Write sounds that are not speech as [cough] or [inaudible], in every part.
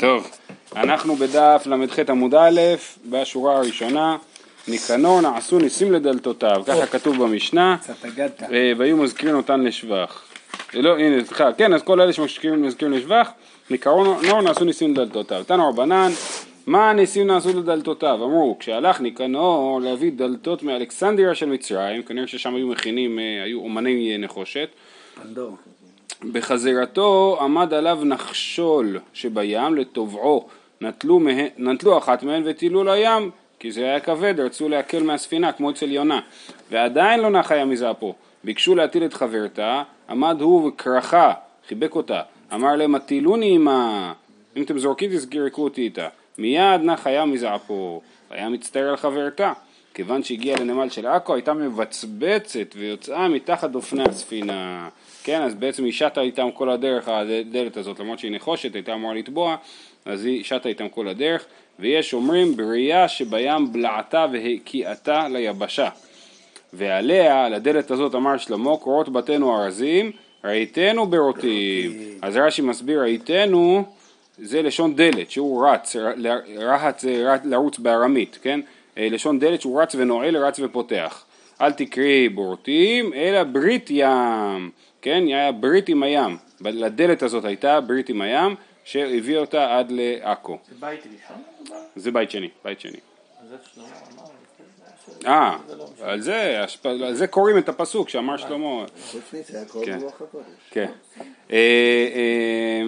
טוב, אנחנו בדף ל"ח עמוד א', בשורה הראשונה, ניקנור נעשו ניסים לדלתותיו, ככה כתוב במשנה. אה, והיו מזכירים אותן לשבח. אה, לא, הנה, סליחה, כן, אז כל אלה שמזכירים מזכירים לשבח, ניקנור נעשו ניסים לדלתותיו. תנו רבנן, מה הניסים נעשו לדלתותיו? אמרו, כשהלך ניקנור להביא דלתות מאלכסנדריה של מצרים, כנראה ששם היו מכינים, אה, היו אומני נחושת, פנדור. בחזירתו עמד עליו נחשול שבים לטובעו, נטלו, מה... נטלו אחת מהן וטילו לים, כי זה היה כבד, רצו להקל מהספינה כמו אצל יונה, ועדיין לא נחה ים מזעפו. ביקשו להטיל את חברתה, עמד הוא וכרכה, חיבק אותה, אמר להם הטילוני עמה, אם אתם זורקים תזרקו אותי איתה, מיד נחה ים מזעפו, היה מצטער על חברתה. כיוון שהגיעה לנמל של עכו הייתה מבצבצת ויוצאה מתחת אופני הספינה. כן, אז בעצם היא שטה איתם כל הדרך, הדלת הזאת, למרות שהיא נחושת, הייתה אמורה לטבוע, אז היא שטה איתם כל הדרך, ויש אומרים בראייה שבים בלעתה והקיאתה ליבשה. ועליה, על הדלת הזאת אמר שלמה, קורות בתינו ארזים, ראיתנו ברוטים. אז רש"י מסביר, ראיתנו זה לשון דלת, שהוא רץ, ר- רהט זה לרוץ בארמית, כן? אה, לשון דלת שהוא רץ ונועל, רץ ופותח. אל תקראי בורטים, אלא ברית ים, כן? היה ברית עם הים. לדלת הזאת הייתה ברית עם הים, שהביא אותה עד לעכו. זה בית ראשון? זה בית שני, בית שני. שלמה אמר? אה, על זה, על זה קוראים את הפסוק שאמר שלמה. חוץ מזה הכל כן. כן. אה, אה,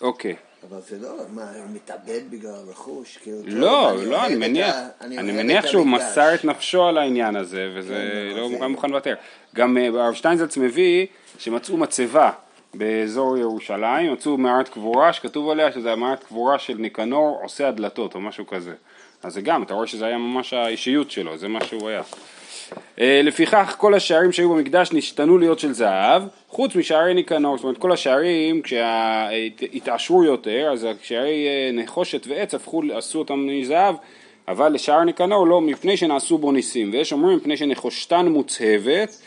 אוקיי. אבל זה לא, מה, הוא מתאבד בגלל רכוש? כאילו, לא, טוב, לא, אני מניח, ה- אני מניח שהוא המקדש. מסר את נפשו על העניין הזה, וזה כן, לא זה- מוכן לוותר. גם אה, הרב שטיינזלץ מביא שמצאו מצבה באזור ירושלים, מצאו מערת קבורה שכתוב עליה שזה המערת קבורה של ניקנור עושה הדלתות או משהו כזה. אז זה גם, אתה רואה שזה היה ממש האישיות שלו, זה מה שהוא היה. אה, לפיכך כל השערים שהיו במקדש נשתנו להיות של זהב, חוץ משערי ניקנור, זאת אומרת כל השערים כשהתעשרו יותר, אז שערי אה, נחושת ועץ הפכו, עשו אותם מזהב, אבל לשער ניקנור לא, מפני שנעשו בו ניסים, ויש אומרים מפני שנחושתן מוצהבת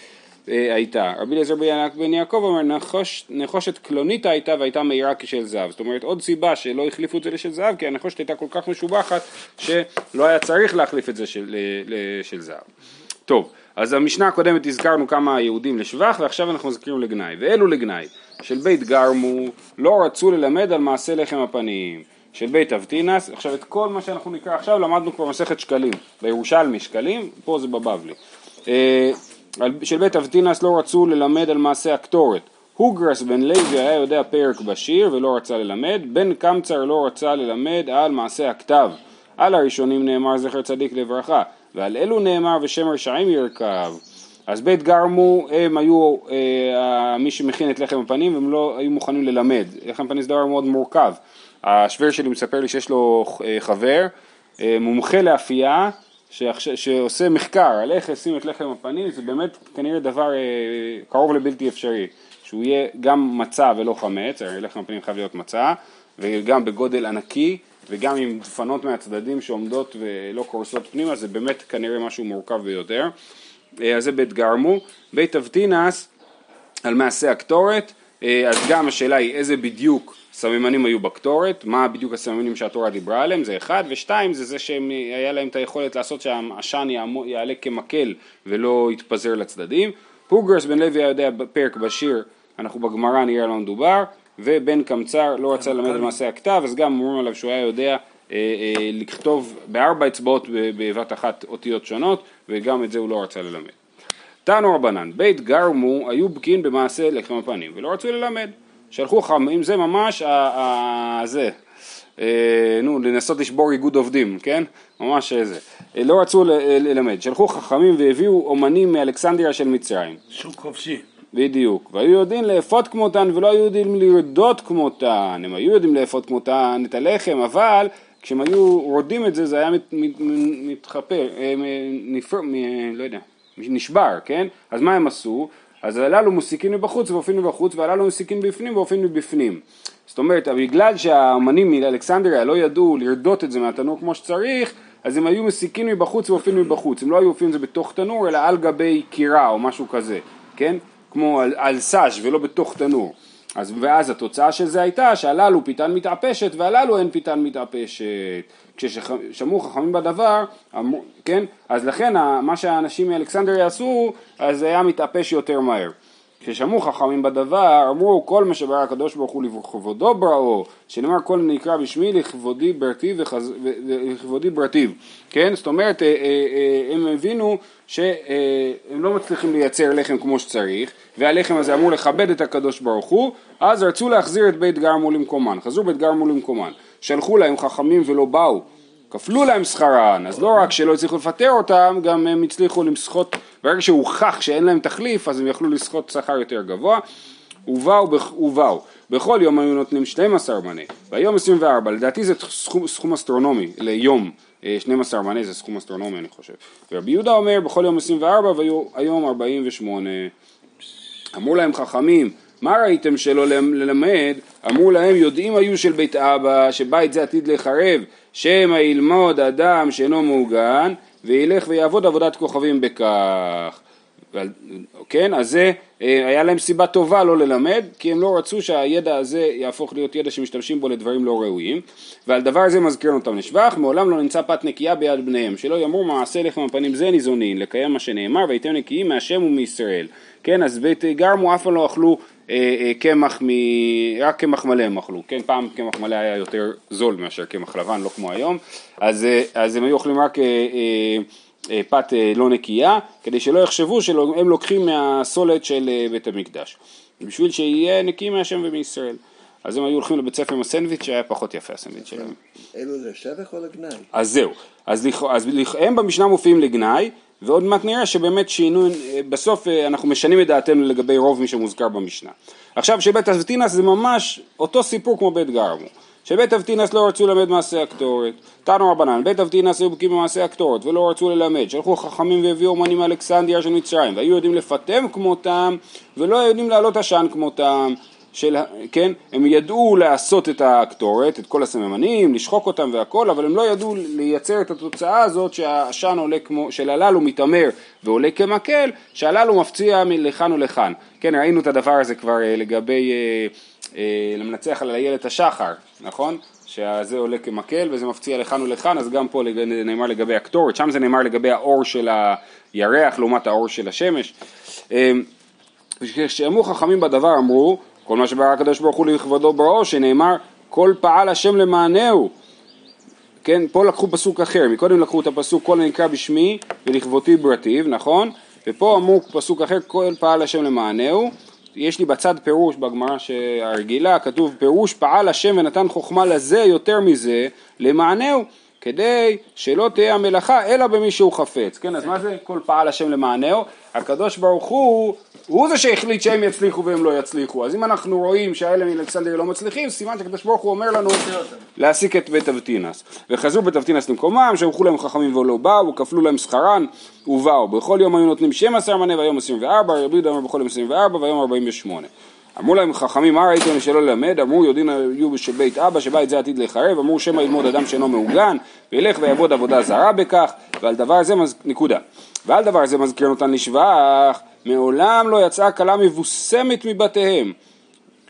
אה, הייתה. רבי אליעזר בן- יעקב אומר נחוש, נחושת קלונית הייתה והייתה מהירה כשל זהב. זאת אומרת עוד סיבה שלא החליפו את זה לשל זהב כי הנחושת הייתה כל כך משובחת שלא היה צריך להחליף את זה של, ל- לשל זהב. טוב, אז המשנה הקודמת הזכרנו כמה יהודים לשבח ועכשיו אנחנו מזכירים לגנאי. ואלו לגנאי של בית גרמו לא רצו ללמד על מעשה לחם הפנים. של בית אבטינס, עכשיו את כל מה שאנחנו נקרא עכשיו למדנו כבר מסכת שקלים, בירושלמי שקלים, פה זה בבבלי. אה, של בית אבטינס לא רצו ללמד על מעשה הקטורת. הוגרס בן לוי היה יודע פרק בשיר ולא רצה ללמד, בן קמצר לא רצה ללמד על מעשה הכתב. על הראשונים נאמר זכר צדיק לברכה, ועל אלו נאמר ושם רשעים ירכב. אז בית גרמו הם היו אה, מי שמכין את לחם הפנים והם לא היו מוכנים ללמד. לחם הפנים זה דבר מאוד מורכב. השוור שלי מספר לי שיש לו אה, חבר, אה, מומחה לאפייה, שעכשיו, שעושה מחקר על איך לשים את לחם הפנים, זה באמת כנראה דבר אה, קרוב לבלתי אפשרי. שהוא יהיה גם מצה ולא חמץ, הרי לחם הפנים חייב להיות מצה, וגם בגודל ענקי, וגם עם דפנות מהצדדים שעומדות ולא קורסות פנימה, זה באמת כנראה משהו מורכב ביותר. אה, אז זה בית גרמו. בית אבטינס, על מעשה הקטורת, אה, אז גם השאלה היא איזה בדיוק סממנים היו בקטורת, מה בדיוק הסממנים שהתורה דיברה עליהם, זה אחד, ושתיים זה זה שהיה להם את היכולת לעשות שהעשן יעלה כמקל ולא יתפזר לצדדים. הוגרס בן לוי היה יודע פרק בשיר, אנחנו בגמרא נראה מה מדובר, ובן קמצר לא רצה ללמד על מעשה הכתב, אז גם אומרים עליו שהוא היה יודע אה, אה, לכתוב בארבע אצבעות בבת אחת אותיות שונות, וגם את זה הוא לא רצה ללמד. תנו רבנן, בית גרמו היו בקין במעשה לחם הפנים ולא רצו ללמד. שלחו חכמים, זה ממש זה, אה, נו, לנסות לשבור איגוד עובדים, כן? ממש זה. אה, לא רצו ל- ללמד. שלחו חכמים והביאו אומנים מאלכסנדריה של מצרים. שוק חופשי. בדיוק, והיו יודעים לאפות כמותן ולא היו יודעים לרדות כמותן, הם היו יודעים לאפות כמותן את הלחם, אבל כשהם היו רודים את זה זה היה מת, מת, מתחפר, אה, נפר, מ- לא יודע, נשבר, כן? אז מה הם עשו? אז הללו מוסיקין מבחוץ ואופין מבחוץ והללו מוסיקין בפנים ואופין מבפנים. זאת אומרת, בגלל שהאמנים מאלכסנדריה לא ידעו לרדות את זה מהתנור כמו שצריך, אז הם היו מסיקים מבחוץ ואופין מבחוץ. הם לא היו אופים את זה בתוך תנור, אלא על גבי קירה או משהו כזה, כן? כמו על, על סאז' ולא בתוך תנור. אז, ואז התוצאה של זה הייתה שהללו פיתן מתעפשת והללו אין פיתן מתעפשת. כששמעו חכמים בדבר, אמרו, כן, אז לכן מה שהאנשים מאלכסנדריה עשו, אז זה היה מתעפש יותר מהר. כששמעו חכמים בדבר, אמרו כל מה שברא הקדוש ברוך הוא לכבודו בראו, שנאמר כל נקרא בשמי לכבודי ברטיב ולכבודי ברטיב, כן? זאת אומרת, אה, אה, אה, הם הבינו שהם לא מצליחים לייצר לחם כמו שצריך, והלחם הזה אמור לכבד את הקדוש ברוך הוא, אז רצו להחזיר את בית גרמו למקומן, חזרו בית גרמו למקומן, שלחו להם חכמים ולא באו, כפלו להם שכרן, אז לא רק שלא הצליחו לפטר אותם, גם הם הצליחו למסחוט, ברגע שהוכח שאין להם תחליף, אז הם יכלו לסחוט שכר יותר גבוה, ובאו, ובאו, בכל יום היו נותנים 12 מנה, והיום 24, לדעתי זה סכום, סכום אסטרונומי ליום, 12 מנה זה סכום אסטרונומי אני חושב, ורבי יהודה אומר בכל יום 24 והיום 48, אמרו להם חכמים, מה ראיתם שלא ללמד? אמרו להם יודעים היו של בית אבא שבית זה עתיד לחרב שמא ילמוד אדם שאינו מעוגן וילך ויעבוד עבודת כוכבים בכך. כן, אז זה, אה, היה להם סיבה טובה לא ללמד, כי הם לא רצו שהידע הזה יהפוך להיות ידע שמשתמשים בו לדברים לא ראויים, ועל דבר זה מזכירים אותם לשבח, מעולם לא נמצא פת נקייה ביד בניהם, שלא יאמרו מעשה לחם הפנים זה ניזונין, לקיים מה שנאמר, והייתם נקיים מהשם ומישראל. כן, אז בית גרמו אף פעם לא אכלו קמח, מ... רק קמח מלא הם אכלו, כן, פעם קמח מלא היה יותר זול מאשר קמח לבן, לא כמו היום, אז, אה, אז הם היו אוכלים רק פת לא נקייה, כדי שלא יחשבו שהם לוקחים מהסולת של בית המקדש, בשביל שיהיה נקי מהשם ומישראל. אז הם היו הולכים לבית ספר עם הסנדוויץ' שהיה פחות יפה הסנדוויץ' שלהם. אלו זה שבח או לגנאי? אז זהו, אז, אז הם במשנה מופיעים לגנאי, ועוד מעט נראה שבאמת שינו, בסוף אה, אנחנו משנים את דעתנו לגבי רוב מי שמוזכר במשנה. עכשיו שבית אבטינס זה ממש אותו סיפור כמו בית גרמו. שבית אבטינס לא רצו ללמד מעשה הקטורת. תנו רבנן, בית אבטינס היו בקיאים במעשה הקטורת ולא רצו ללמד. שלחו חכמים והביאו אומנים מאלכסנדיה של מצרים והיו יודעים לפטם כמותם ולא יודעים להעלות עשן כמותם. של, כן, הם ידעו לעשות את הקטורת, את כל הסממנים, לשחוק אותם והכל, אבל הם לא ידעו לייצר את התוצאה הזאת שהעשן עולה כמו, של הללו מתעמר ועולה כמקל, שהללו מפציע לכאן ולכאן. כן, ראינו את הדבר הזה כבר אה, לגבי, אה, אה, למנצח על איילת השחר, נכון? שזה עולה כמקל וזה מפציע לכאן ולכאן, אז גם פה נאמר לגבי הקטורת, שם זה נאמר לגבי האור של הירח לעומת האור של השמש. אה, כשאמרו חכמים בדבר אמרו כל מה שברא הקדוש ברוך הוא לכבודו בראו, שנאמר כל פעל השם למענהו. כן, פה לקחו פסוק אחר, מקודם לקחו את הפסוק כל הנקרא בשמי ולכבותי ברטיב, נכון? ופה אמרו פסוק אחר, כל פעל השם למענהו. יש לי בצד פירוש בגמרא הרגילה, כתוב פירוש פעל השם ונתן חוכמה לזה יותר מזה למענהו. כדי שלא תהיה המלאכה אלא במי שהוא חפץ, כן, אז מה זה כל פעל השם למענהו? הקדוש ברוך הוא, הוא זה שהחליט שהם יצליחו והם לא יצליחו, אז אם אנחנו רואים שהאלה מאלכסנדריה לא מצליחים, סימן שהקדוש ברוך הוא אומר לנו להסיק את בית אבטינס. וחזרו בית אבטינס למקומם, שלחו להם חכמים ולא באו, וכפלו להם שכרן ובאו. בכל יום היו נותנים 12 מנה והיום 24, רבי יהודה אומר בכל יום 24 והיום 48. אמרו להם חכמים מה ראיתם שלא ללמד? אמרו יודעים היו של בית אבא שבית זה עתיד לחרב אמרו שמא ילמוד אדם שאינו מעוגן וילך ויעבוד עבודה זרה בכך ועל דבר זה מז... נקודה ועל דבר זה מזכיר אותן לשבח מעולם לא יצאה כלה מבוסמת מבתיהם.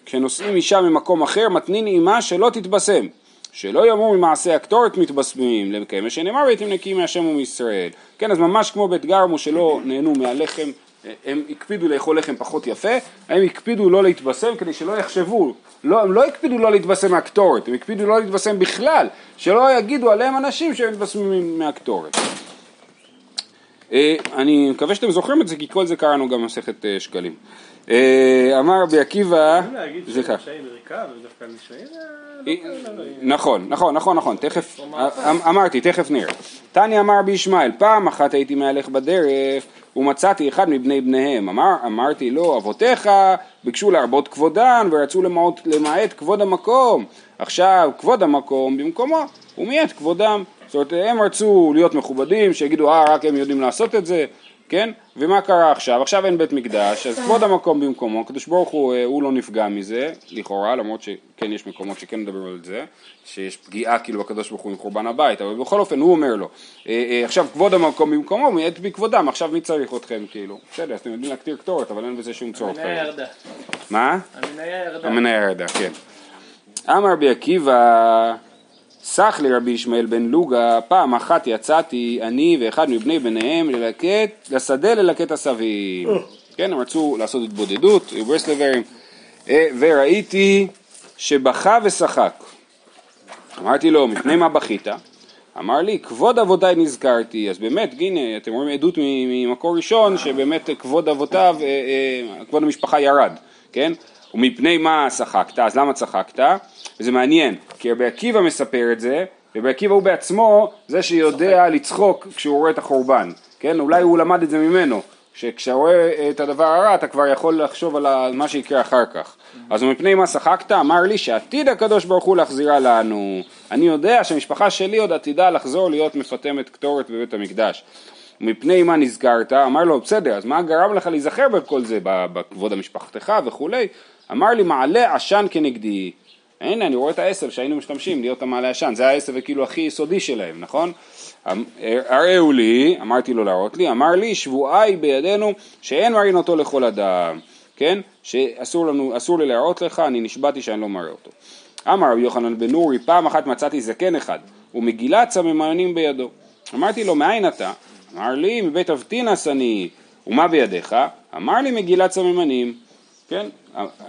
כשנושאים אישה ממקום אחר מתנין אימה שלא תתבשם. שלא יאמרו ממעשה הקטורת מתבשמים למקיים שנאמר והייתם נקיים מהשם ומישראל. כן אז ממש כמו בית גרמו שלא נהנו מהלחם הם הקפידו לאכול לחם פחות יפה, הם הקפידו לא להתבשם כדי שלא יחשבו, לא, הם לא הקפידו לא להתבשם מהקטורת, הם הקפידו לא להתבשם בכלל, שלא יגידו עליהם אנשים שהם מתבשמים מהקטורת. אה, אני מקווה שאתם זוכרים את זה כי כל זה קראנו גם במסכת אה, שקלים. אה, אמר רבי עקיבא, זה ככה. נכון, נכון, נכון, נכון, תכף, אמרתי, תכף נראה. תניא אמר רבי ישמעאל, פעם אחת הייתי מהלך בדרך ומצאתי אחד מבני בניהם, אמר, אמרתי לו, אבותיך ביקשו להרבות כבודן ורצו למעט, למעט כבוד המקום, עכשיו כבוד המקום במקומו, ומיעט כבודם. זאת אומרת, הם רצו להיות מכובדים, שיגידו, אה, רק הם יודעים לעשות את זה, כן? ומה קרה עכשיו? עכשיו אין בית מקדש, אז כבוד המקום במקומו, הקדוש ברוך הוא, אה, הוא לא נפגע מזה, לכאורה, למרות שכן יש מקומות שכן מדברים על זה, שיש פגיעה כאילו בקדוש ברוך הוא עם חורבן הבית, אבל בכל אופן הוא אומר לו, אה, אה, עכשיו כבוד המקום במקומו, מעת בכבודם, עכשיו מי צריך אתכם כאילו? בסדר, אתם יודעים להקטיר קטורת, אבל אין בזה שום צורך. המניה. ירדה. מה? המניה ירדה. המניה ירדה, כן. אמר רבי עקיבא, סח לי רבי ישמעאל בן לוגה, פעם אחת יצאתי אני ואחד מבני בניהם ללקט, לשדה ללקט עשבים. כן, הם רצו לעשות התבודדות, היו ברסלברים, אה, וראיתי שבכה ושחק. אמרתי לו, מפני מה בכית? אמר לי, כבוד אבותיי נזכרתי, אז באמת, הנה, אתם רואים עדות ממקור ראשון, שבאמת כבוד אבותיו, אה, אה, כבוד המשפחה ירד, כן? ומפני מה צחקת, אז למה צחקת? וזה מעניין, כי רבי עקיבא מספר את זה, רבי עקיבא הוא בעצמו זה שיודע לצחוק כשהוא רואה את החורבן, כן? אולי הוא למד את זה ממנו, שכשאתה רואה את הדבר הרע אתה כבר יכול לחשוב על מה שיקרה אחר כך. אז מפני מה צחקת? אמר לי שעתיד הקדוש ברוך הוא להחזירה לנו. אני יודע שהמשפחה שלי עוד עתידה לחזור להיות מפטמת קטורת בבית המקדש. מפני מה נזכרת? אמר לו בסדר, אז מה גרם לך להיזכר בכל זה, בכבוד המשפחתך וכולי? אמר לי מעלה עשן כנגדי. הנה אני רואה את העשב שהיינו משתמשים להיות המעלה עשן, זה העשב כאילו הכי יסודי שלהם, נכון? אמ- הראו לי, אמרתי לו להראות לי, אמר לי שבועי בידינו שאין מראים אותו לכל אדם, כן? שאסור לנו, אסור לי להראות לך, אני נשבעתי שאני לא מראה אותו. אמר רבי יוחנן בן נורי, פעם אחת מצאתי זקן אחד, ומגילת סממנים בידו. אמרתי לו, מאין אתה? אמר לי, מבית אבטינס אני. ומה בידיך? אמר לי, מגילת סממנים. כן,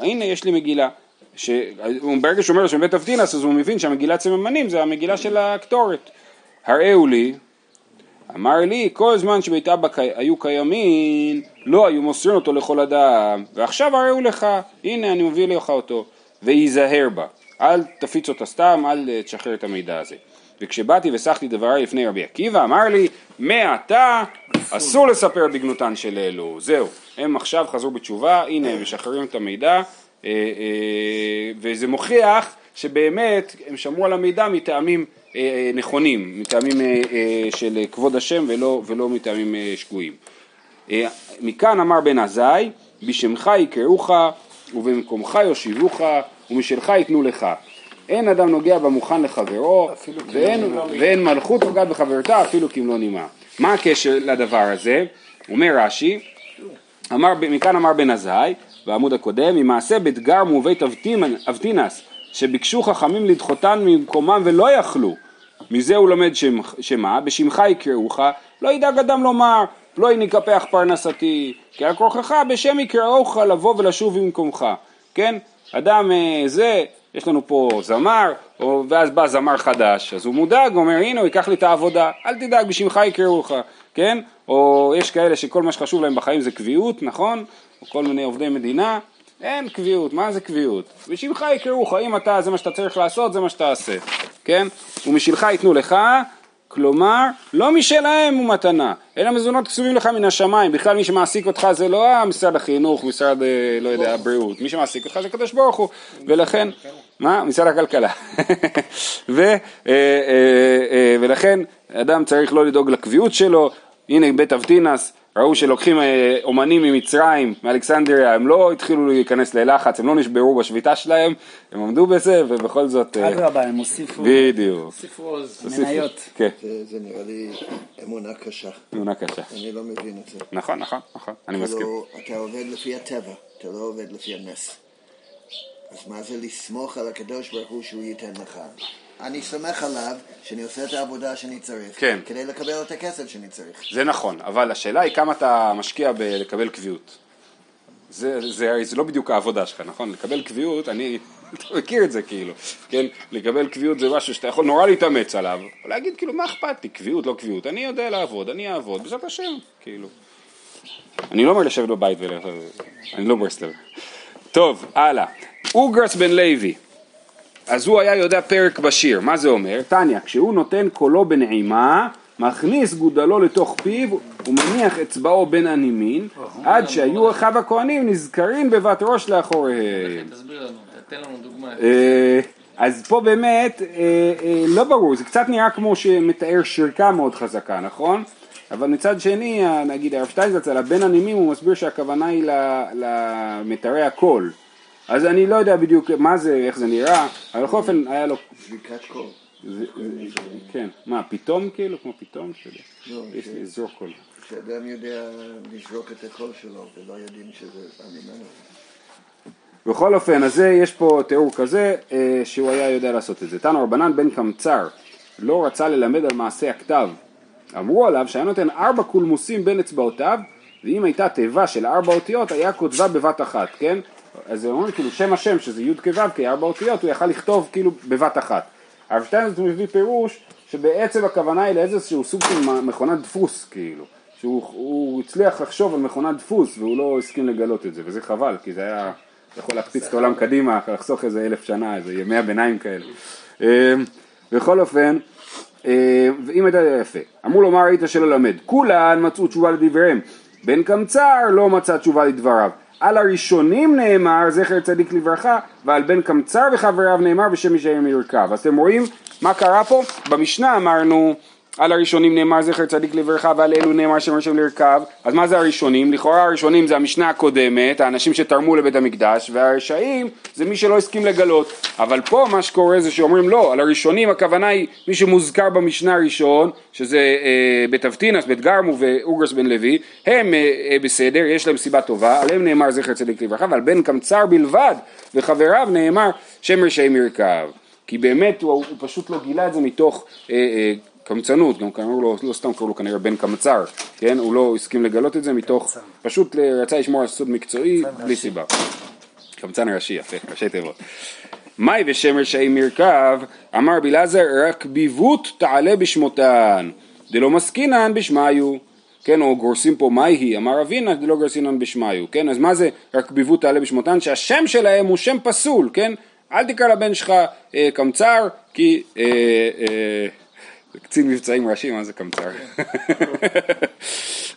הנה יש לי מגילה. ש... ברגע שהוא אומר שבית אבטינס אז הוא מבין שהמגילת סממנים זה המגילה של הקטורת. הראו לי, אמר לי, כל זמן שבית אבא קי... היו קיימים, לא היו מוסרים אותו לכל אדם, ועכשיו הראו לך, הנה אני מביא לך אותו, וייזהר בה, אל תפיץ אותה סתם, אל אה, תשחרר את המידע הזה. וכשבאתי וסחתי דבריי לפני רבי עקיבא, אמר לי, מעתה אסור לספר בגנותן של אלו, זהו, הם עכשיו חזרו בתשובה, הנה הם משחררים את המידע, אה, אה, וזה מוכיח שבאמת הם שמרו על המידע מטעמים אה, נכונים, מטעמים של כבוד השם ולא, ולא מטעמים שגויים. מכאן אמר בן עזאי, בשמך יקראוך ובמקומך יושיבוך ומשלך ייתנו לך. אין אדם נוגע במוכן לחברו ואין, ואין מלכות נוגעת בחברתה אפילו כמלוא נימה. מה הקשר לדבר הזה? אומר רש"י, אמר, מכאן אמר בן עזאי, בעמוד הקודם, ממעשה בדגר ובית אבטינ- אבטינס, שביקשו חכמים לדחותן ממקומם ולא יכלו. מזה הוא לומד שמה? בשמך יקראוך, לא ידאג אדם לומר, לא ינקפח פרנסתי, כי על כורחך בשם יקראוך לבוא ולשוב במקומך, כן? אדם אה, זה, יש לנו פה זמר, ואז בא זמר חדש, אז הוא מודאג, אומר הנה הוא ייקח לי את העבודה, אל תדאג בשמך יקראוך, כן? או יש כאלה שכל מה שחשוב להם בחיים זה קביעות, נכון? או כל מיני עובדי מדינה, אין קביעות, מה זה קביעות? בשמך יקראוך, אם אתה, זה מה שאתה צריך לעשות, זה מה שאתה עושה, כן? ומשלך ייתנו לך, כלומר, לא משלהם הוא מתנה, אלא מזונות קצובים לך מן השמיים, בכלל מי שמעסיק אותך זה לא משרד החינוך, משרד, אה, לא יודע, הבריאות, מי שמעסיק אותך זה הקדוש ברוך הוא, ולכן, מה? משרד הכלכלה, [laughs] ו, אה, אה, ולכן אדם צריך לא לדאוג לקביעות שלו, הנה בית אבטינס, ראו שלוקחים אה, אומנים ממצרים, מאלכסנדריה, הם לא התחילו להיכנס ללחץ, הם לא נשברו בשביתה שלהם, הם עמדו בזה ובכל זאת, אה, אדרבה, הם הוסיפו בדיוק, תוסיפו עוז. מניות. כן, זה, נראה לי אמונה קשה. תמונה קשה. אני לא מבין את זה. נכון, נכון, נכון, אני מסכים. כאילו, אתה עובד לפי הטבע, אתה לא עובד לפי הנס. אז מה זה לסמוך על הקדוש ברוך הוא שהוא ייתן לך? אני סומך עליו שאני עושה את העבודה שאני צריך, כן. כדי לקבל את הכסף שאני צריך. זה נכון, אבל השאלה היא כמה אתה משקיע בלקבל קביעות. זה, זה, הרי זה לא בדיוק העבודה שלך, נכון? לקבל קביעות, אני, [laughs] אתה מכיר את זה כאילו, כן? לקבל קביעות זה משהו שאתה יכול נורא להתאמץ עליו, ולהגיד כאילו מה אכפת לי, קביעות, לא קביעות, אני יודע לעבוד, אני אעבוד, בעזרת השם, כאילו. אני לא אומר לשבת בבית ול... אני לא ברסלב. טוב, הלאה. אוגרס בן לוי. אז הוא היה יודע פרק בשיר, מה זה אומר? טניה, כשהוא נותן קולו בנעימה, מכניס גודלו לתוך פיו ומניח אצבעו בין הנימין, עד שהיו אחיו הכהנים נזכרים בבת ראש לאחוריהם. תסביר לנו, תן לנו דוגמה. אה, אז פה באמת אה, אה, לא ברור, זה קצת נראה כמו שמתאר שרקה מאוד חזקה, נכון? אבל מצד שני, נגיד הרב שטיינזלץ על הבין הנימים הוא מסביר שהכוונה היא ל- למיתרי הקול. אז אני לא יודע בדיוק מה זה, איך זה נראה, אבל בכל אופן היה לו, זריקת קול. כן, מה, פתאום כאילו, כמו פתאום? לא, יש לי אזור קול. שאדם יודע לזרוק את הקול שלו ולא יודעים שזה בא ממנו. בכל אופן, אז יש פה תיאור כזה, אה, שהוא היה יודע לעשות את זה. תנו רבנן בן קמצר לא רצה ללמד על מעשה הכתב. אמרו עליו שהיה נותן ארבע קולמוסים בין אצבעותיו, ואם הייתה תיבה של ארבע אותיות, היה כותבה בבת אחת, כן? אז אומרים כאילו שם השם, שזה י' כו' כארבע אותיות, הוא יכל לכתוב כאילו בבת אחת. הרב שטיינזרץ מביא פירוש שבעצם הכוונה היא לאיזשהו סוג של מכונת דפוס, כאילו. שהוא הוא הצליח לחשוב על מכונת דפוס והוא לא הסכים לגלות את זה, וזה חבל, כי זה היה יכול להקפיץ את העולם קדימה, לחסוך איזה אלף שנה, איזה ימי הביניים כאלה. אה, בכל אופן, אה, ואם הייתה יפה, אמרו לו מה ראית שלא למד? כולן מצאו תשובה לדבריהם, בן קמצר לא מצא תשובה לדבריו. על הראשונים נאמר זכר צדיק לברכה, ועל בן קמצר וחבריו נאמר בשם ישעיהם ירכב. אז אתם רואים מה קרה פה? במשנה אמרנו על הראשונים נאמר זכר צדיק לברכה ועל אלו נאמר שם השם לרכב אז מה זה הראשונים? לכאורה הראשונים זה המשנה הקודמת האנשים שתרמו לבית המקדש והרשעים זה מי שלא הסכים לגלות. אבל פה מה שקורה זה שאומרים לא על הראשונים הכוונה היא מי שמוזכר במשנה הראשון שזה אה, בית אבטינס, בית גרמו ואוגרס בן לוי הם אה, אה, בסדר יש להם סיבה טובה עליהם נאמר זכר צדיק לברכה ועל בן קמצר בלבד וחבריו נאמר שם רשעים ירכב כי באמת הוא, הוא פשוט לא גילה את זה מתוך אה, אה, קמצנות, גם קראו לו, לא סתם קראו לו כנראה בן קמצר, כן? הוא לא הסכים לגלות את זה מתוך, פשוט רצה לשמור על סוד מקצועי בלי סיבה. קמצן ראשי, יפה, ראשי תיבות. מאי ושם רשעים מרכב, אמר בלעזר רק ביבות תעלה בשמותן, דלא מסקינן בשמיו. כן, או גורסים פה מהי היא, אמר אבינה, דלא גורסינן בשמיו, כן, אז מה זה רק ביבות תעלה בשמותן? שהשם שלהם הוא שם פסול, כן? אל תקרא לבן שלך אה, קמצר, כי אה, אה, קצין מבצעים ראשי, מה זה קמצר?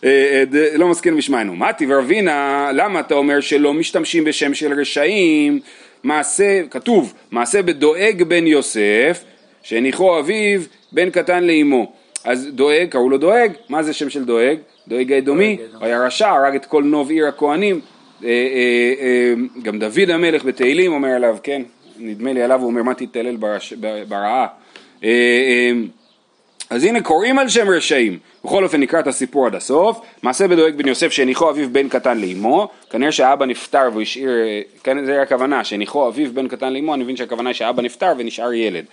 אה, אה, לא מסכים בשמיינו. מתי ורבינה, למה אתה אומר שלא משתמשים בשם של רשעים? מעשה, כתוב, מעשה בדואג בן יוסף, שהניחו אביו בן קטן לאמו. אז דואג, קראו לו דואג, מה זה שם של דואג? דואג האדומי, הוא היה רשע, הרג את כל נוב עיר הכהנים. אה, גם דוד המלך בתהילים אומר עליו, כן, נדמה לי עליו הוא אומר מה תתעלל ברעה. אה, אה, אז הנה קוראים על שם רשעים, בכל אופן נקרא את הסיפור עד הסוף, מעשה בדואג בן יוסף שהניחו אביו בן קטן לאמו, כנראה שהאבא נפטר והוא השאיר, כן זה הכוונה, שהניחו אביו בן קטן לאמו, אני מבין שהכוונה היא שהאבא נפטר ונשאר ילד.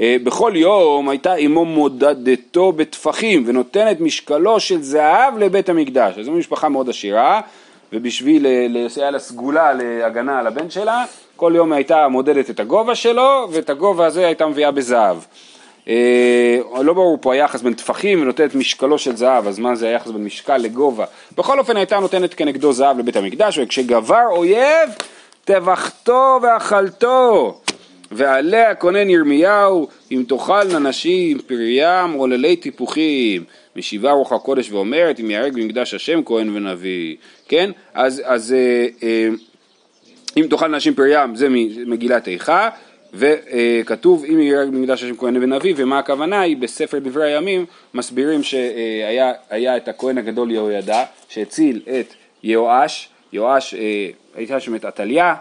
אה, בכל יום הייתה אמו מודדתו בטפחים ונותנת משקלו של זהב לבית המקדש, אז זו משפחה מאוד עשירה ובשביל אה, לסייע לה סגולה להגנה על הבן שלה, כל יום הייתה מודדת את הגובה שלו ואת הגובה הזה הייתה מביאה בזהב. אה, לא ברור פה היחס בין טפחים ונותנת משקלו של זהב, אז מה זה היחס בין משקל לגובה? בכל אופן הייתה נותנת כנגדו זהב לבית המקדש, וכשגבר אויב, טבחתו ואכלתו. ועליה כונן ירמיהו, אם תאכלנה נשים פריים עוללי טיפוחים, משיבה רוח הקודש ואומרת, אם יהרג במקדש השם כהן ונביא. כן? אז, אז אה, אה, אם תאכל נשים פריים זה ממגילת איכה וכתוב אם יהרג במקדש השם כהן ונביא ומה הכוונה? היא בספר דברי הימים מסבירים שהיה היה את הכהן הגדול יהוידע שהציל את יהואש, יהואש אה, הייתה שם את עתליה,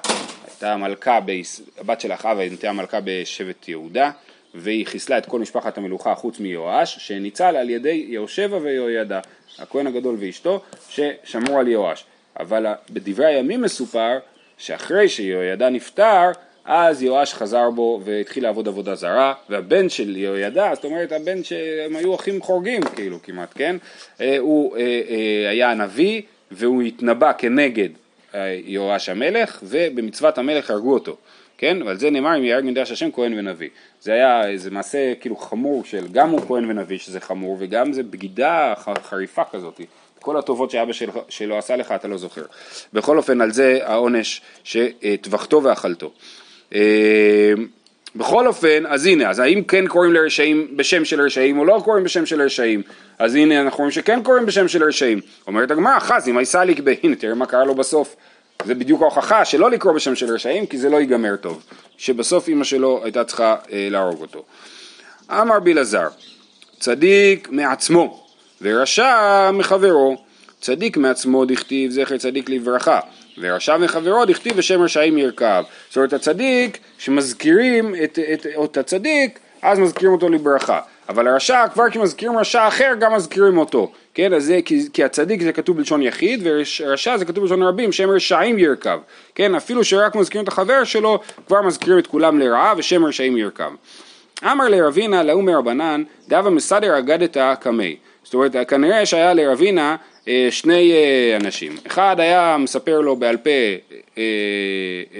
הייתה מלכה, ביס- הבת של אחאב הייתה מלכה בשבט יהודה והיא חיסלה את כל משפחת המלוכה חוץ מיואש שניצל על ידי יהושבע ויהוידע הכהן הגדול ואשתו ששמרו על יואש אבל בדברי הימים מסופר שאחרי שיהוידע נפטר אז יואש חזר בו והתחיל לעבוד עבודה זרה והבן של יהוידע זאת אומרת הבן שהם היו אחים חורגים כאילו כמעט כן אה, הוא אה, אה, היה הנביא והוא התנבא כנגד יואש המלך ובמצוות המלך הרגו אותו כן? ועל זה נאמר אם יהרג מקדש השם כהן ונביא. זה היה איזה מעשה כאילו חמור של גם הוא כהן ונביא שזה חמור וגם זה בגידה חריפה כזאת. כל הטובות שאבא של, שלו עשה לך אתה לא זוכר. בכל אופן על זה העונש שטבחתו ואכלתו. אה, בכל אופן, אז הנה, אז האם כן קוראים לרשעים בשם של רשעים או לא קוראים בשם של רשעים? אז הנה אנחנו רואים שכן קוראים בשם של רשעים. אומרת הגמרא, חזי, מה יסליק בה, הנה תראה מה קרה לו בסוף. זה בדיוק ההוכחה שלא לקרוא בשם של רשעים כי זה לא ייגמר טוב. שבסוף אימא שלו הייתה צריכה אה, להרוג אותו. אמר בלעזר, צדיק מעצמו, ורשע מחברו. צדיק מעצמו דכתיב זכר צדיק לברכה, ורשע מחברו דכתיב ושם רשעים ירכב. זאת אומרת הצדיק, שמזכירים את, את, את הצדיק, אז מזכירים אותו לברכה. אבל הרשע, כבר כי מזכירים רשע אחר, גם מזכירים אותו. כן, אז זה, כי, כי הצדיק זה כתוב בלשון יחיד, ורשע זה כתוב בלשון רבים, שם רשעים ירכב. כן, אפילו שרק מזכירים את החבר שלו, כבר מזכירים את כולם לרעה, ושם רשעים ירכב. אמר לרבינה, להוא מרבנן, דאבה מסדר אגדתא קמי. זאת אומרת, כנראה שהיה לרבינה שני אה, אנשים. אחד היה מספר לו בעל פה אה,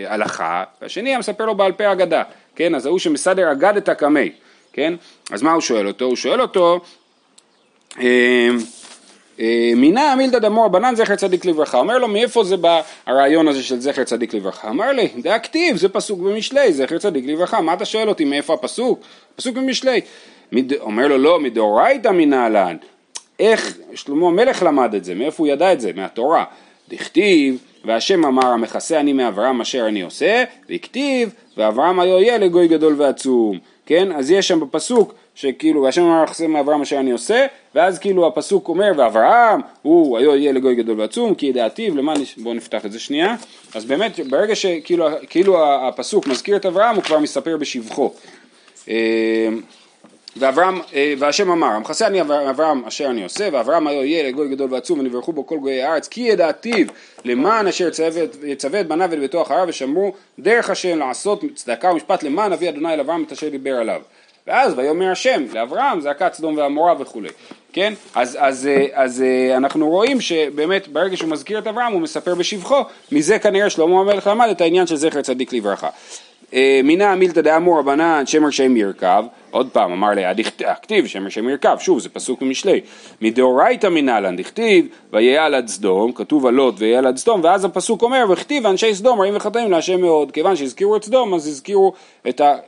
הלכה, והשני היה מספר לו בעל פה אגדה. כן, אז ההוא שמסדר אגדתא קמי. כן? אז מה הוא שואל אותו? הוא שואל אותו, מינה מילתא דמור בנן זכר צדיק לברכה, אומר לו מאיפה זה בא הרעיון הזה של זכר צדיק לברכה? אמר לי, זה הכתיב, זה פסוק במשלי, זכר צדיק לברכה, מה אתה שואל אותי מאיפה הפסוק? פסוק במשלי. אומר לו לא, מדאורייתא מנהלן, איך שלמה המלך למד את זה, מאיפה הוא ידע את זה? מהתורה. דכתיב, והשם אמר המכסה אני מאברהם אשר אני עושה, והכתיב, ואברהם היו יהיה לגוי גדול ועצום. כן? אז יש שם בפסוק שכאילו, והשם אמר יחסם מאברהם אשר אני עושה, ואז כאילו הפסוק אומר, ואברהם הוא היו יהיה לגוי גדול ועצום, כי ידעתיו, למען, בואו נפתח את זה שנייה, אז באמת ברגע שכאילו כאילו הפסוק מזכיר את אברהם, הוא כבר מספר בשבחו. ואברהם, אה, והשם אמר, המכסה אני אברהם אשר אני עושה, ואברהם היו יהיה לגוי גדול ועצום, ונברכו בו כל גויי הארץ, כי ידעתיו למען אשר יצווה את בניו ואת ביתו אחריו, ושמרו דרך השם לעשות צדקה ומשפט למען אבי אדוני אל אברהם את אשר דיבר עליו. ואז ויאמר השם לאברהם זעקת סדום ועמורה וכולי, כן? אז, אז, אה, אז אה, אנחנו רואים שבאמת ברגע שהוא מזכיר את אברהם הוא מספר בשבחו, מזה כנראה שלמה המלך למד את העניין של זכר צדיק לברכה. אה, מינה מילתא דאמור רבנן שמר שם ירכב, עוד פעם אמר לי דכתיב שמר שם ירכב, שוב זה פסוק במשלי, מדאורייתא מנהלן דכתיב ויעל עד סדום, כתוב על לוט ויעל עד סדום, ואז הפסוק אומר וכתיב אנשי סדום רעים וחטאים להשם מאוד, כיוון שהזכירו את סדום אז הזכירו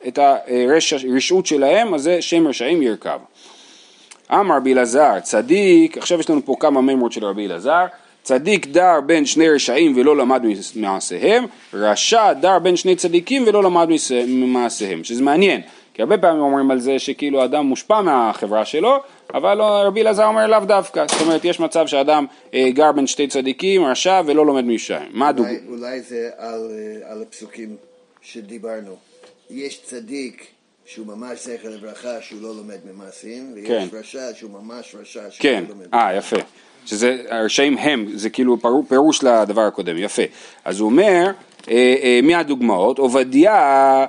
את הרשעות שלהם, אז זה שם רשעים ירכב. אמר רבי אלעזר צדיק, עכשיו יש לנו פה כמה מימות של רבי אלעזר צדיק דר בין שני רשעים ולא למד ממעשיהם, רשע דר בין שני צדיקים ולא למד ממעשיהם, שזה מעניין, כי הרבה פעמים אומרים על זה שכאילו אדם מושפע מהחברה שלו, אבל לא, רבי אלעזר אומר לאו דווקא, זאת אומרת יש מצב שאדם אה, גר בין שתי צדיקים, רשע ולא לומד משיים. מה הדוגמא? אולי, אולי זה על, אה, על הפסוקים שדיברנו. יש צדיק שהוא ממש זכר לברכה שהוא לא לומד ממעשים, ויש כן. רשע שהוא ממש רשע שהוא כן. לא לומד ממעשים. כן, אה יפה. שזה הרשעים הם, זה כאילו פירוש לדבר הקודם, יפה. אז הוא אומר, אה, אה, מי הדוגמאות? עובדיה,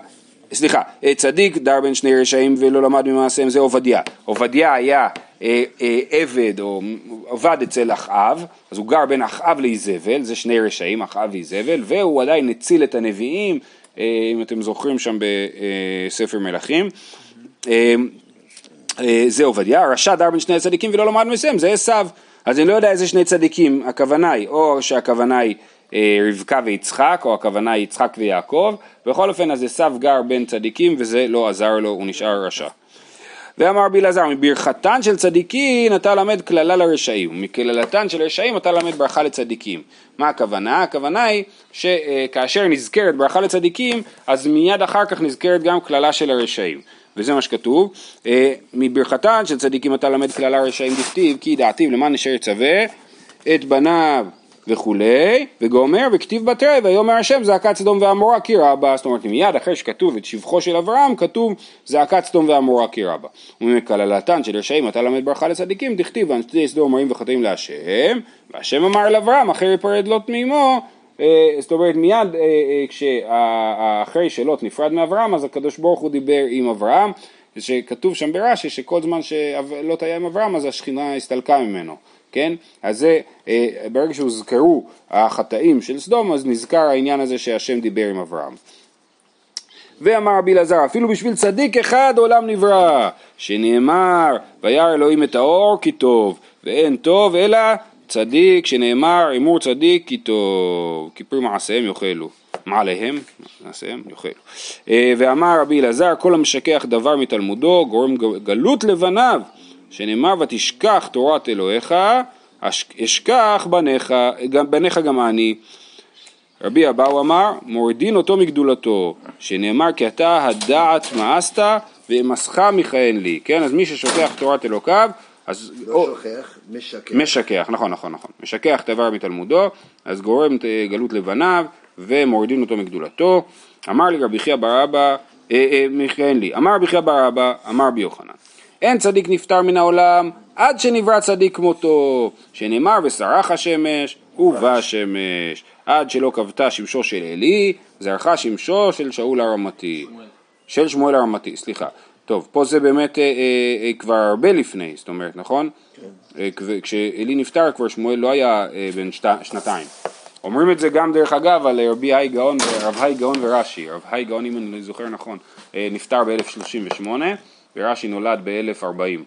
סליחה, אה, צדיק דר בין שני רשעים ולא למד ממעשיהם, זה עובדיה. עובדיה היה אה, אה, עבד או עבד אצל אחאב, אז הוא גר בין אחאב לאיזבל, זה שני רשעים, אחאב ואיזבל, והוא עדיין הציל את הנביאים, אה, אם אתם זוכרים שם בספר מלכים. אה, אה, זה עובדיה, רשע דר בין שני הצדיקים ולא למד ממעשיהם, זה עשיו. אז אני לא יודע איזה שני צדיקים הכוונה היא, או שהכוונה היא אה, רבקה ויצחק, או הכוונה היא יצחק ויעקב, בכל אופן אז עשו גר בין צדיקים וזה לא עזר לו, הוא נשאר רשע. ואמר רבי אלעזר, מברכתן של צדיקים אתה למד קללה לרשעים, ומקללתן של רשעים אתה למד ברכה לצדיקים. מה הכוונה? הכוונה היא שכאשר נזכרת ברכה לצדיקים, אז מיד אחר כך נזכרת גם קללה של הרשעים. וזה מה שכתוב, אה, מברכתן של צדיקים אתה למד כללה רשעים דכתיב, כי דעתיו למען אשר יצווה את בניו וכולי, וגומר וכתיב בתרי ויאמר השם זעקת סדום ועמורה כי רבה, זאת אומרת מיד אחרי שכתוב את שבחו של אברהם כתוב זעקת סדום ועמורה כי רבה. ומקללתן של רשעים אתה למד ברכה לצדיקים דכתיב ואנשי סדום מרים וחטאים להשם והשם אמר לאברהם אחרי יפרד לוט מאמו אה, זאת אומרת מיד אה, אה, כשאחרי שלוט נפרד מאברהם אז הקדוש ברוך הוא דיבר עם אברהם שכתוב שם ברש"י שכל זמן שלוט היה עם אברהם אז השכינה הסתלקה ממנו כן? אז זה, ברגע שהוזכרו החטאים של סדום, אז נזכר העניין הזה שהשם דיבר עם אברהם. ואמר רבי אלעזר, אפילו בשביל צדיק אחד עולם נברא, שנאמר, וירא אלוהים את האור כי טוב, ואין טוב אלא צדיק שנאמר אמור צדיק כי טוב, כי פרי מעשיהם יאכלו. מעליהם, מעשיהם יאכלו. אה, ואמר רבי אלעזר כל המשכח דבר מתלמודו גורם גלות לבניו שנאמר ותשכח תורת אלוהיך אשכח בניך, בניך גם אני. רבי אבאו אמר מורידין אותו מגדולתו שנאמר כי אתה הדעת מאסת ואמסך מכהן לי כן אז מי ששוכח תורת אלוקיו אז לא או- שוכח, משקר. משכח, נכון, נכון, נכון. משכח את האיבר מתלמודו, אז גורם את אה, גלות לבניו ומורידים אותו מגדולתו. אמר לי רבי חייא בר אבא, אה, אה, מכהן לי, אמר רבי חייא בר אבא, אמר רבי יוחנן, אין צדיק נפטר מן העולם עד שנברא צדיק כמותו, שנאמר ושרח השמש ובא השמש, עד שלא כבתה שמשו של עלי, זרחה שמשו של שאול הרמתי. של שמואל הרמתי, סליחה. טוב, פה זה באמת אה, אה, אה, כבר הרבה לפני, זאת אומרת, נכון? אה, כש- כשעלי נפטר כבר שמואל לא היה אה, בן שת, שנתיים. אומרים את זה גם דרך אגב על רבי האי גאון, רב האי גאון ורש"י. רב האי גאון, אם אני זוכר נכון, אה, נפטר ב-1038 ורש"י נולד ב-1040.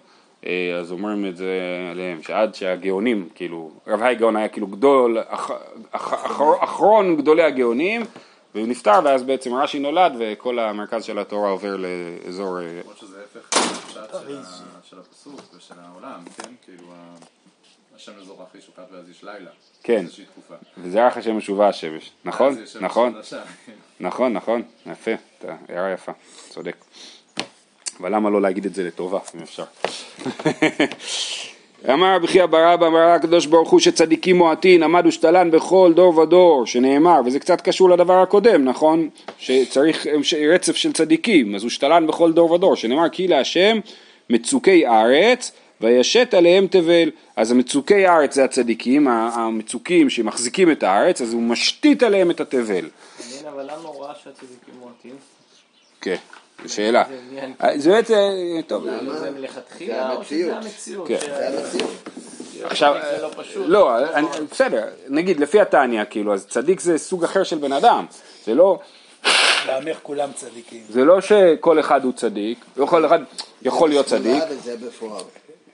אה, אז אומרים את זה עליהם, שעד שהגאונים, כאילו, רב האי גאון היה כאילו גדול, אח, אח, אח, אחרון גדולי הגאונים, והוא נפטר ואז בעצם רש"י נולד וכל המרכז של התורה עובר לאזור... אה, למרות שזה ההפך של הפסוק ושל העולם, כן? כאילו, השם לזורח היא שוקעת ואז יש לילה. כן. תקופה. וזרח השם משובה השמש, נכון? שמש נכון? חדשה, כן. נכון, נכון, יפה, אתה- הערה יפה, צודק. אבל למה לא להגיד את זה לטובה, אם אפשר? [laughs] אמר רבי חייא בר אבא, אמר הקדוש ברוך הוא שצדיקים מועטין, עמד ושתלן בכל דור ודור, שנאמר, וזה קצת קשור לדבר הקודם, נכון? שצריך רצף של צדיקים, אז הוא שתלן בכל דור ודור, שנאמר כי להשם מצוקי ארץ, וישת עליהם תבל. אז המצוקי ארץ זה הצדיקים, המצוקים שמחזיקים את הארץ, אז הוא משתית עליהם את התבל. מעניין, אבל למה הוא ראה שהצדיקים מועטים? כן, שאלה. זה עניין. אה, זה בעצם, טוב, למה זה מלכתחילה או שזה המציאות. כן. זה המציאות. עכשיו, זה לא פשוט. לא, בסדר, נגיד לפי התניא, כאילו, אז צדיק זה סוג אחר של בן אדם, זה לא, לעמך כולם צדיקים. זה לא שכל אחד הוא צדיק, לא כל אחד יכול להיות צדיק.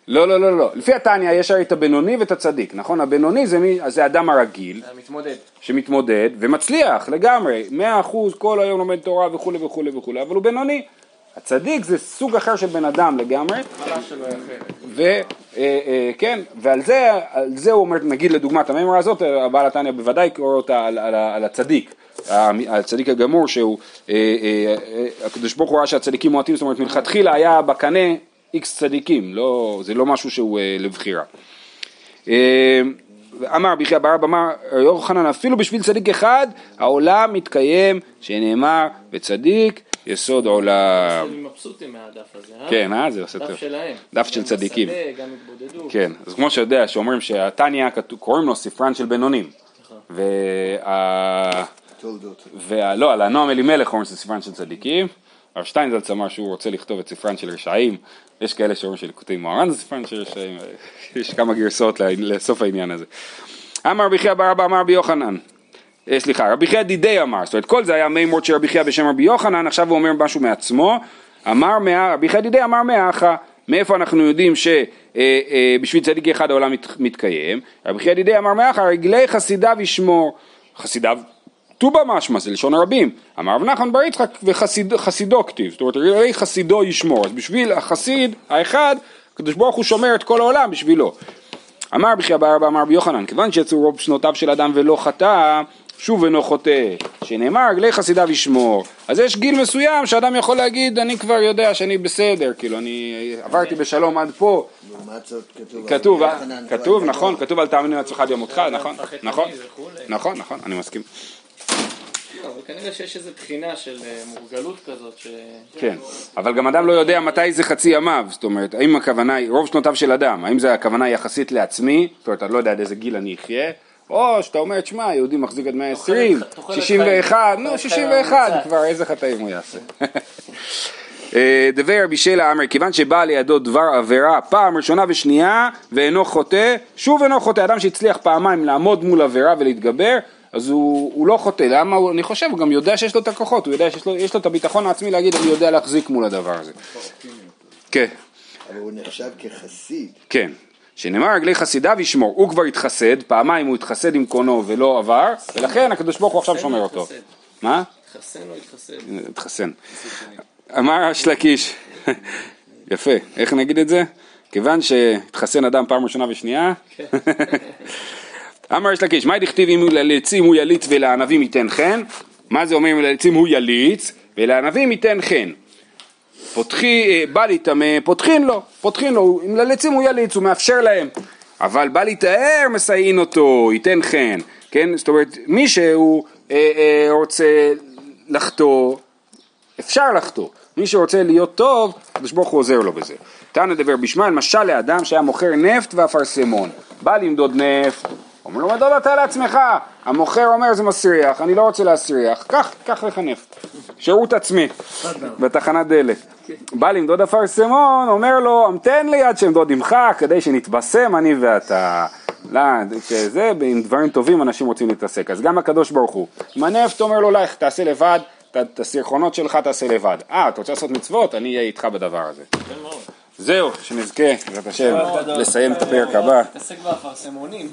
לא, לא, לא, לא, לפי התניא יש הרי את הבינוני ואת הצדיק, נכון? הבינוני זה מי, זה האדם הרגיל, המתמודד. שמתמודד ומצליח לגמרי, מאה אחוז כל היום לומד תורה וכולי וכולי וכולי, אבל הוא בינוני. הצדיק זה סוג אחר של בן אדם לגמרי, ההתחלה שלו היא אחרת. וכן, ועל זה, זה הוא אומר, נגיד לדוגמת המימרה הזאת, הבעל התניא בוודאי קורא אותה על, על, על הצדיק, הצדיק הגמור שהוא, אה, אה, אה, הקדוש ברוך הוא ראה שהצדיקים מועטים, זאת אומרת מלכתחילה היה בקנה איקס צדיקים, לא, זה לא משהו שהוא אה, לבחירה. אה, אמר רבי חייא בר אבא אמר רבי יוחנן אפילו בשביל צדיק אחד העולם מתקיים שנאמר וצדיק יסוד עולם. אני מבסוטים מהדף הזה, אה? כן, אה? זה עושה טוב. דף שלהם. דף של גם צדיקים. בשדה, גם התבודדות. כן, אז כמו שאתה יודע, שאומרים שהתניא קוראים לו ספרן של בינונים. וה... תולדות. וה... לא, על הנועם אלימלך אומרים שזה ספרן של צדיקים. הרב שטיינזלץ אמר שהוא רוצה לכתוב את ספרן של רשעים. יש כאלה שאומרים שליקוטי מוהר"ן זה ספרן של רשעים. [laughs] יש כמה גרסאות לסוף העניין הזה. אמר רבי חייא בר אבא אמר רבי יוחנן. אה, סליחה, רבי חייא דידי אמר, זאת אומרת כל זה היה מימות של רבי חייא בשם רבי יוחנן, עכשיו הוא אומר משהו מעצמו, אמר מאה, רבי חייא דידי אמר מאחה, מאיפה אנחנו יודעים שבשביל צדיק אחד העולם מת, מתקיים, רבי חייא דידי אמר מאחה, רגלי חסידיו ישמור, חסידיו טובה משמע, זה לשון הרבים, אמר רב נחמן בר יצחק וחסידו כתיב, זאת אומרת רגלי חסידו ישמור, אז בשביל החסיד האחד, הקדוש ברוך הוא שומר את כל העולם בשבילו. אמר רבי חייא בר אבא אמר רבי יוחנן, כיוון שיצאו רוב שנותיו של אדם ולא חטא, שוב אינו חוטא, שנאמר רגלי חסידיו ישמור. אז יש גיל מסוים שאדם יכול להגיד, אני כבר יודע שאני בסדר, כאילו אני עברתי בשלום עד פה, לעומת זאת כתוב... כתוב, על יוחנן, כתוב, נכון, גדול. כתוב אל תאמינו לעצמך עד נכון, מפחד נכון, וכולי. נכון, נכון, אני מסכים. לא, אבל כנראה שיש איזו תחינה של אה, מורגלות כזאת, ש... כן, אבל גם אדם לא יודע מתי זה חצי ימיו, זאת אומרת, האם הכוונה היא, רוב שנותיו של אדם, האם זה הכוונה יחסית לעצמי, זאת אומרת, אני לא יודע עד איזה גיל אני אחיה, או שאתה אומר, תשמע, יהודי מחזיק עד 120, תוחלת- תוחלת 61, חיים. נו, תוחלת 61, חיים כבר איזה חטאים הוא יעשה. אה, דבי רבי שלה אמר, כיוון שבא לידו דבר עבירה פעם ראשונה ושנייה ואינו חוטא, שוב אינו חוטא, אדם שהצליח פעמיים לעמוד מול עבירה ולהתגבר, אז הוא, הוא לא חוטא, למה? הוא, אני חושב, הוא גם יודע שיש לו את הכוחות, הוא יודע שיש לו, יש לו את הביטחון העצמי להגיד, אני יודע להחזיק מול הדבר הזה. כן, אבל הוא נחשב כחסיד. כן. שנאמר רגלי חסידיו ישמור, הוא כבר התחסד, פעמיים הוא התחסד עם קונו ולא עבר, ולכן הקדוש ברוך הוא עכשיו שומר אותו. מה? התחסן או התחסד? התחסן. אמר אש לקיש, [laughs] יפה, איך נגיד את זה? כיוון שהתחסן אדם פעם ראשונה ושנייה, [laughs] אמר אש לקיש, מה דכתיב אם ללעצים הוא יליץ ולענבים ייתן חן? מה זה אומר אם ללעצים הוא יליץ ולענבים ייתן חן? פותחי, אה, בא להיטמא, פותחין לו. פותחים לו, אם לליצים הוא יליץ, הוא מאפשר להם. אבל בא להיטהר, מסייעין אותו, ייתן חן, כן? זאת אומרת, מי שהוא אה, אה, רוצה לחטוא, אפשר לחטוא. מי שרוצה להיות טוב, הקדוש ברוך הוא עוזר לו בזה. תנא דבר בשמן, משל לאדם שהיה מוכר נפט ואפרסמון. בא למדוד נפט, אומר לו, מדוד אתה לעצמך. המוכר אומר, זה מסריח, אני לא רוצה להסריח, קח, קח נפט. שירות עצמי, בתחנת דלק. בא למדוד אפרסמון, אומר לו, המתן לי עד שאמדוד עמך, כדי שנתבשם אני ואתה. לא, שזה, עם דברים טובים אנשים רוצים להתעסק. אז גם הקדוש ברוך הוא. עם הנפט אומר לו, לך, תעשה לבד, את הסרחונות שלך תעשה לבד. אה, אתה רוצה לעשות מצוות? אני אהיה איתך בדבר הזה. זהו, שנזכה, בעזרת השם, לסיים את הפרק הבא. תתעסק באפרסמונים.